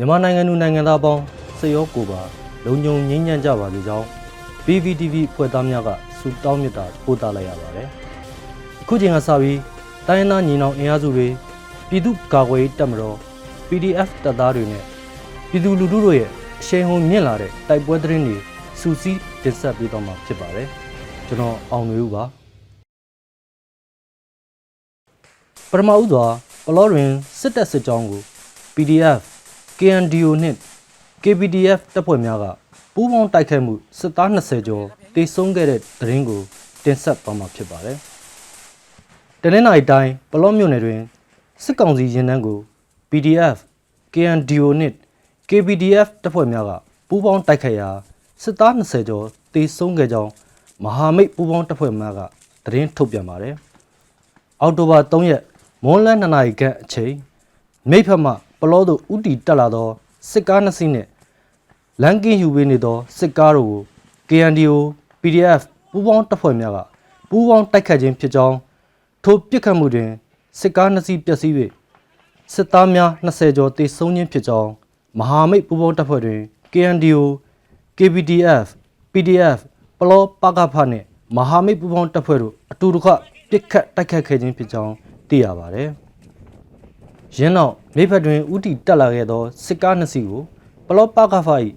မြန်မာနိုင်ငံသူနိုင်ငံသားပေါင်းစေရောကိုပါလုံခြုံငြိမ်းချမ်းကြပါစေကြောင်း PVTV ဖွဲ့သားများကဆုတောင်းမေတ္တာပို့သလိုက်ရပါတယ်။အခုချိန်ကစပြီးတိုင်းရင်းသားညီနောင်အင်အားစုတွေပြည်သူ့ကာကွယ်ရေးတပ်မတော် PDF တပ်သားတွေနဲ့ပြည်သူလူထုတို့ရဲ့အရှိန်ဟုန်မြင့်လာတဲ့တိုက်ပွဲသတင်းတွေစူးစီးတင်ဆက်ပေးတော့မှာဖြစ်ပါတယ်။ကျွန်တော်အောင်နွေဦးပါ။ပထမဦးစွာပလောတွင်စစ်တပ်စစ်ကြောင်းကို PDF KNDO နှင့် KPDF တပ်ဖွဲ့များကပူးပေါင်းတိုက်ခိုက်မှုစစ်သား20ကျော်တေဆုံးခဲ့တဲ့သတင်းကိုတင်ဆက်သွားမှာဖြစ်ပါတယ်။တနင်္လာရီတိုင်းပလောမြို့နယ်တွင်စစ်ကောင်စီရင်နှန်းကို PDF KNDO နှင့် KPDF တပ်ဖွဲ့များကပူးပေါင်းတိုက်ခိုက်ရာစစ်သား20ကျော်တေဆုံးခဲ့ကြောင်းမဟာမိတ်ပူးပေါင်းတပ်ဖွဲ့များကသတင်းထုတ်ပြန်ပါတယ်။အောက်တိုဘာ3ရက်မွန်းလယ်2နာရီခန့်အချိန်မိဖက်မှ ပလောသို့ဥတီတက်လာသောစစ်ကားနှစ်စီးနှင့်လန်ကင်းယူပေးနေသောစစ်ကားတို့ကို KNDO PDF ပူးပေါင်းတပ်ဖွဲ့များကပူးပေါင်းတိုက်ခတ်ခြင်းဖြစ်ကြောင်းထိုပစ်ခတ်မှုတွင်စစ်ကားနှစ်စီးပျက်စီး၍စစ်သားများ20ကျော်တေဆုံးခြင်းဖြစ်ကြောင်းမဟာမိတ်ပူးပေါင်းတပ်ဖွဲ့တွင် KNDO KPDF PDF ပလောပကဖနှင့်မဟာမိတ်ပူးပေါင်းတပ်ဖွဲ့တို့အတူတကွပစ်ခတ်တိုက်ခတ်ခဲ့ခြင်းဖြစ်ကြောင်းသိရပါသည်။ ရင်းနောက်မိဖက်တွင်ဥတီတက်လာခဲ့သောစစ်ကားနှစ်စီးကိုပလောပကဖ၏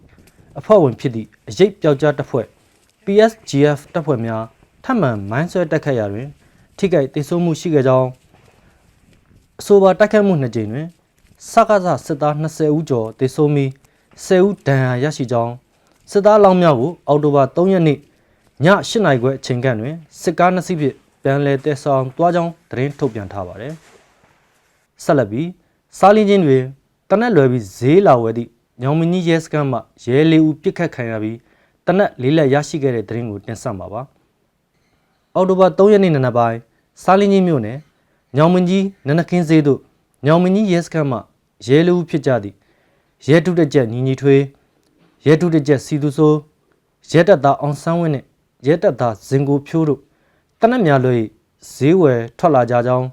အဖွဲ့ဝင်ဖြစ်သည့်အရေးပြောက်ကြားတပ်ဖွဲ့ PSGF တပ်ဖွဲ့များထပ်မံမိုင်းဆွဲတိုက်ခတ်ရာတွင် ထိခိုက်ဒေဆုံးမှုရှိခဲ့ကြောင်းအဆိုပါတိုက်ခတ်မှုနှစ်ကြိမ်တွင်စကားစစစ်သား20ဦးကျော်ဒေဆုံးပြီး10ဦးဒဏ်ရာရရှိကြောင်းစစ်သားလောင်းများကိုအောက်တိုဘာ3ရက်နေ့ည8နာရီခွဲအချိန်ခန့်တွင်စစ်ကားနှစ်စီးဖြင့်ပြန်လည်တည်ဆောင်သွားကြောင်းသတင်းထုတ်ပြန်ထားပါတယ်။ ဆက်လက်ပြီးစားလင်းချင်းတွင်တနက်လွယ်ပြီးဈေးလာဝဲသည့်ညောင်မင်းကြီးရဲစခန်းမှရဲလေးဦးပြစ်ခတ်ခံရပြီးတနက်လေးလက်ရရှိခဲ့တဲ့သတင်းကိုတင်ဆက်ပါပါ။အောက်တိုဘာ3ရက်နေ့နံနက်ပိုင်းစားလင်းချင်းမြို့နယ်ညောင်မင်းကြီးနနခင်းဈေးသို့ညောင်မင်းကြီးရဲစခန်းမှရဲလေးဦးဖြစ်ကြသည့်ရဲတုတက်ချက်ညီညီထွေးရဲတုတက်ချက်စီသူဆိုးရဲတပ်သားအောင်ဆန်းဝင်းနှင့်ရဲတပ်သားဇင်ကိုဖြိုးတို့တနက်များလွေဈေးဝယ်ထွက်လာကြကြောင်း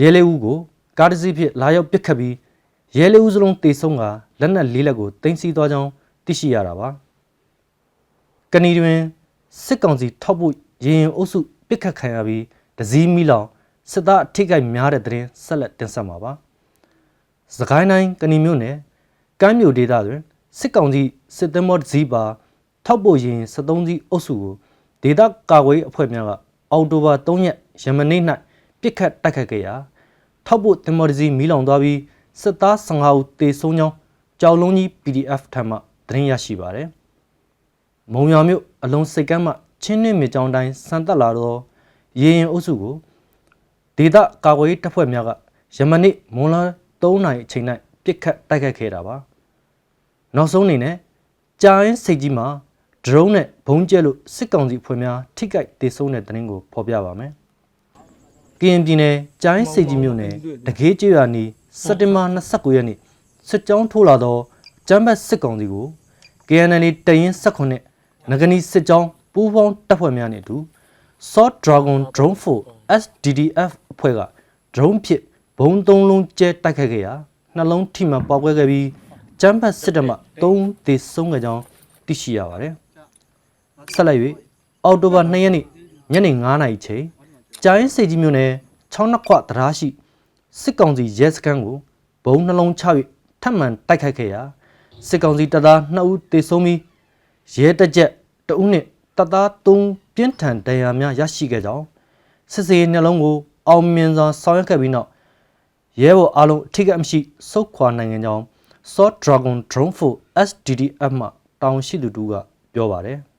ရဲလေးဦးကို ကားတစ်စီးဖြင့်လာရောက်ပစ်ခတ်ပြီးရဲလေးဦးစလုံးတေဆုံးကလက်နက်လေးလက်ကိုတင်စီသွားကြောင်းသိရှိရတာပါကဏီတွင်စစ်ကောင်စီထောက်ဖို့ရင်ရင်အုပ်စုပစ်ခတ်ခံရပြီးဒဇီးမီလောင်စစ်သားအထိကိများတဲ့တဲ့ဆက်လက်တင်ဆက်မှာပါစကိုင်းတိုင်းကဏီမြို့နယ်ကမ်းမြို့ဒေသတွင်စစ်ကောင်စီစစ်သင်္ဘောတစ်စီးပါထောက်ပို့ရင်73စီးအုပ်စုကိုဒေသကာကွယ်ရေးအဖွဲ့များကအောက်တိုဘာ3ရက်ယမနေ့၌ပြစ်ခတ်တိုက်ခတ်ခဲ့ရာ ထောက်ပို့သင်္ဘောတစ်စီးမီးလောင်သွားပြီးစစ်သား15ဦးသေဆုံးကြောင်းကြောက်လုံးကြီး PDF ထံမှသတင်းရရှိပါရတယ်။မုံရွာမြို့အလုံးစိတ်ကမ်းမှချင်းနှင်းမြေကြောင်းတိုင်းစံတက်လာတော့ရေရင်အုပ်စုကိုဒေသကာကွယ်ရေးတပ်ဖွဲ့များကယမနေ့မွန်လာ3နိုင်အချိန်၌ပြစ်ခတ်တိုက်ခတ်ခဲ့တာပါ။နောက်ဆုံးအနေနဲ့ကြာရင်စိတ်ကြီးမှာဒရုန်းနဲ့ဘုံကျဲလို့စစ်ကောင်စီဖွဲ့များထိခိုက်ဒေဆုံးတဲ့တရင်ကိုဖော်ပြပါမယ်။ ကရင်ပြည်နယ်ကြာရင်စိတ်ကြီးမြို့နယ်တကေးကျွရနီစက်တင်ဘာ29ရက်နေ့စစ်ကြောင်းထိုးလာသောကျမ်းဘတ်စစ်ကောင်စီကို KNL တရင်16နဲ့ငကနီစစ်ကြောင်းပူးပေါင်းတပ်ဖွဲ့များနဲ့အတူ Sword Dragon Drone 4 SDDF အဖွဲ့က drone ဖြင့်ဘုံသုံးလုံးကျဲတိုက်ခိုက်ခဲ့ရာနှလုံးထိမှန်ပေါက်ကွဲခဲ့ပြီးကျမ်းဘတ်စစ်တပ်မှ3သေဆုံးခဲ့ကြောင်းသိရှိရပါတယ်။ဆက်လက်၍အော်တိုဘာ2ရက်နေ့ညနေ9:00နာရီချိန် ကြာရင်စိတ်ကြီးမြို့နယ်6နှစ်ခွတရားရှိစစ်ကောင်စီရဲစခန်းကိုဘုံနှလုံးချ၍ထပ်မံတိုက်ခိုက်ခဲ့ရာစစ်ကောင်စီတပ်သား2ဦးသေဆုံးပြီးရဲတပ်ချက်တဦးနှင့်တပ်သား3ပြင်းထန်ဒဏ်ရာများရရှိခဲ့ကြောင်းစစ်စေးနှလုံးကိုအောင်မြင်စွာဆောင်ရွက်ခဲ့ပြီးနောက်ရဲဘော်အားလုံးအထိကအမရှိစုခွာနိုင်ငံကြောင်း Sword Dragon Drone 4 SDDF မှတောင်ရှိသူတူကပြောပါတယ်။